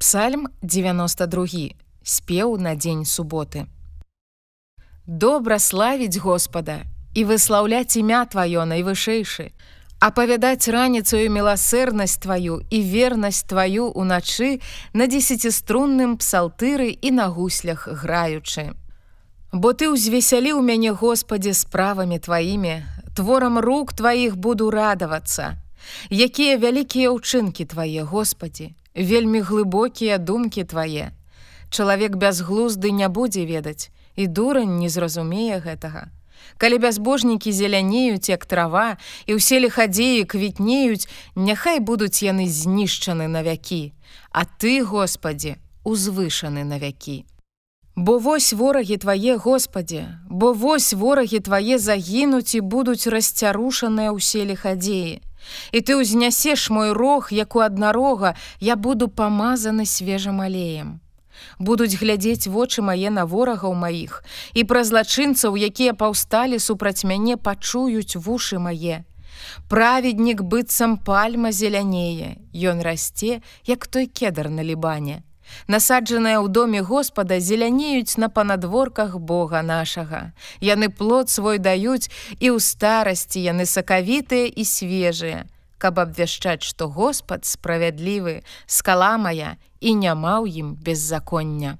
Псальм 92 спеў на дзень суботы. Добра славіць Господа і выслаўляць імя тваё найвышэйшы, апавядаць раніцаю міласэрнасць тваю і вернасць тваю ўначы на десятиструнным псалтыры і на гуслях граючы. Бо ты ўзвесяліў мяне Господі справамі тваімі, творам рук тваіх буду радавацца. Якія вялікія ўчынкі твае, Господі, вельмі глыбокія думкі твае. Чалавек бязглузды не будзе ведаць, і дурань не зразумее гэтага. Калі бязбожнікі зелянеюць як трава і ўсе лихадзеі квітнеюць, няхай будуць яны знішчаны на вякі, А ты, Господі, узвышаны на вякі. Бо вось ворагі твае, Господі, бо вось ворагі твае загінуць і будуць расцярушаныя ўсе лихадзеі. І ты ўзнясеш мой рог, як у аднарога, я буду памазаны свежым алеем. Будуць глядзець вочы мае на ворагаў маіх, і пра злачынцаў, якія паўсталі супраць мяне, пачуюць вушы мае. Праведнік быццам пальма зелянее, Ён расце, як той кедар на лібане. Насаджаныя ў доме Господа зелянеюць на панадворках Бога нашага. Яны плод свой даюць і ў старасці яны сакавітыя і свежыя, каб абвяшчаць, што Господ справядлівы, скала моя і няма ў ім беззаконня.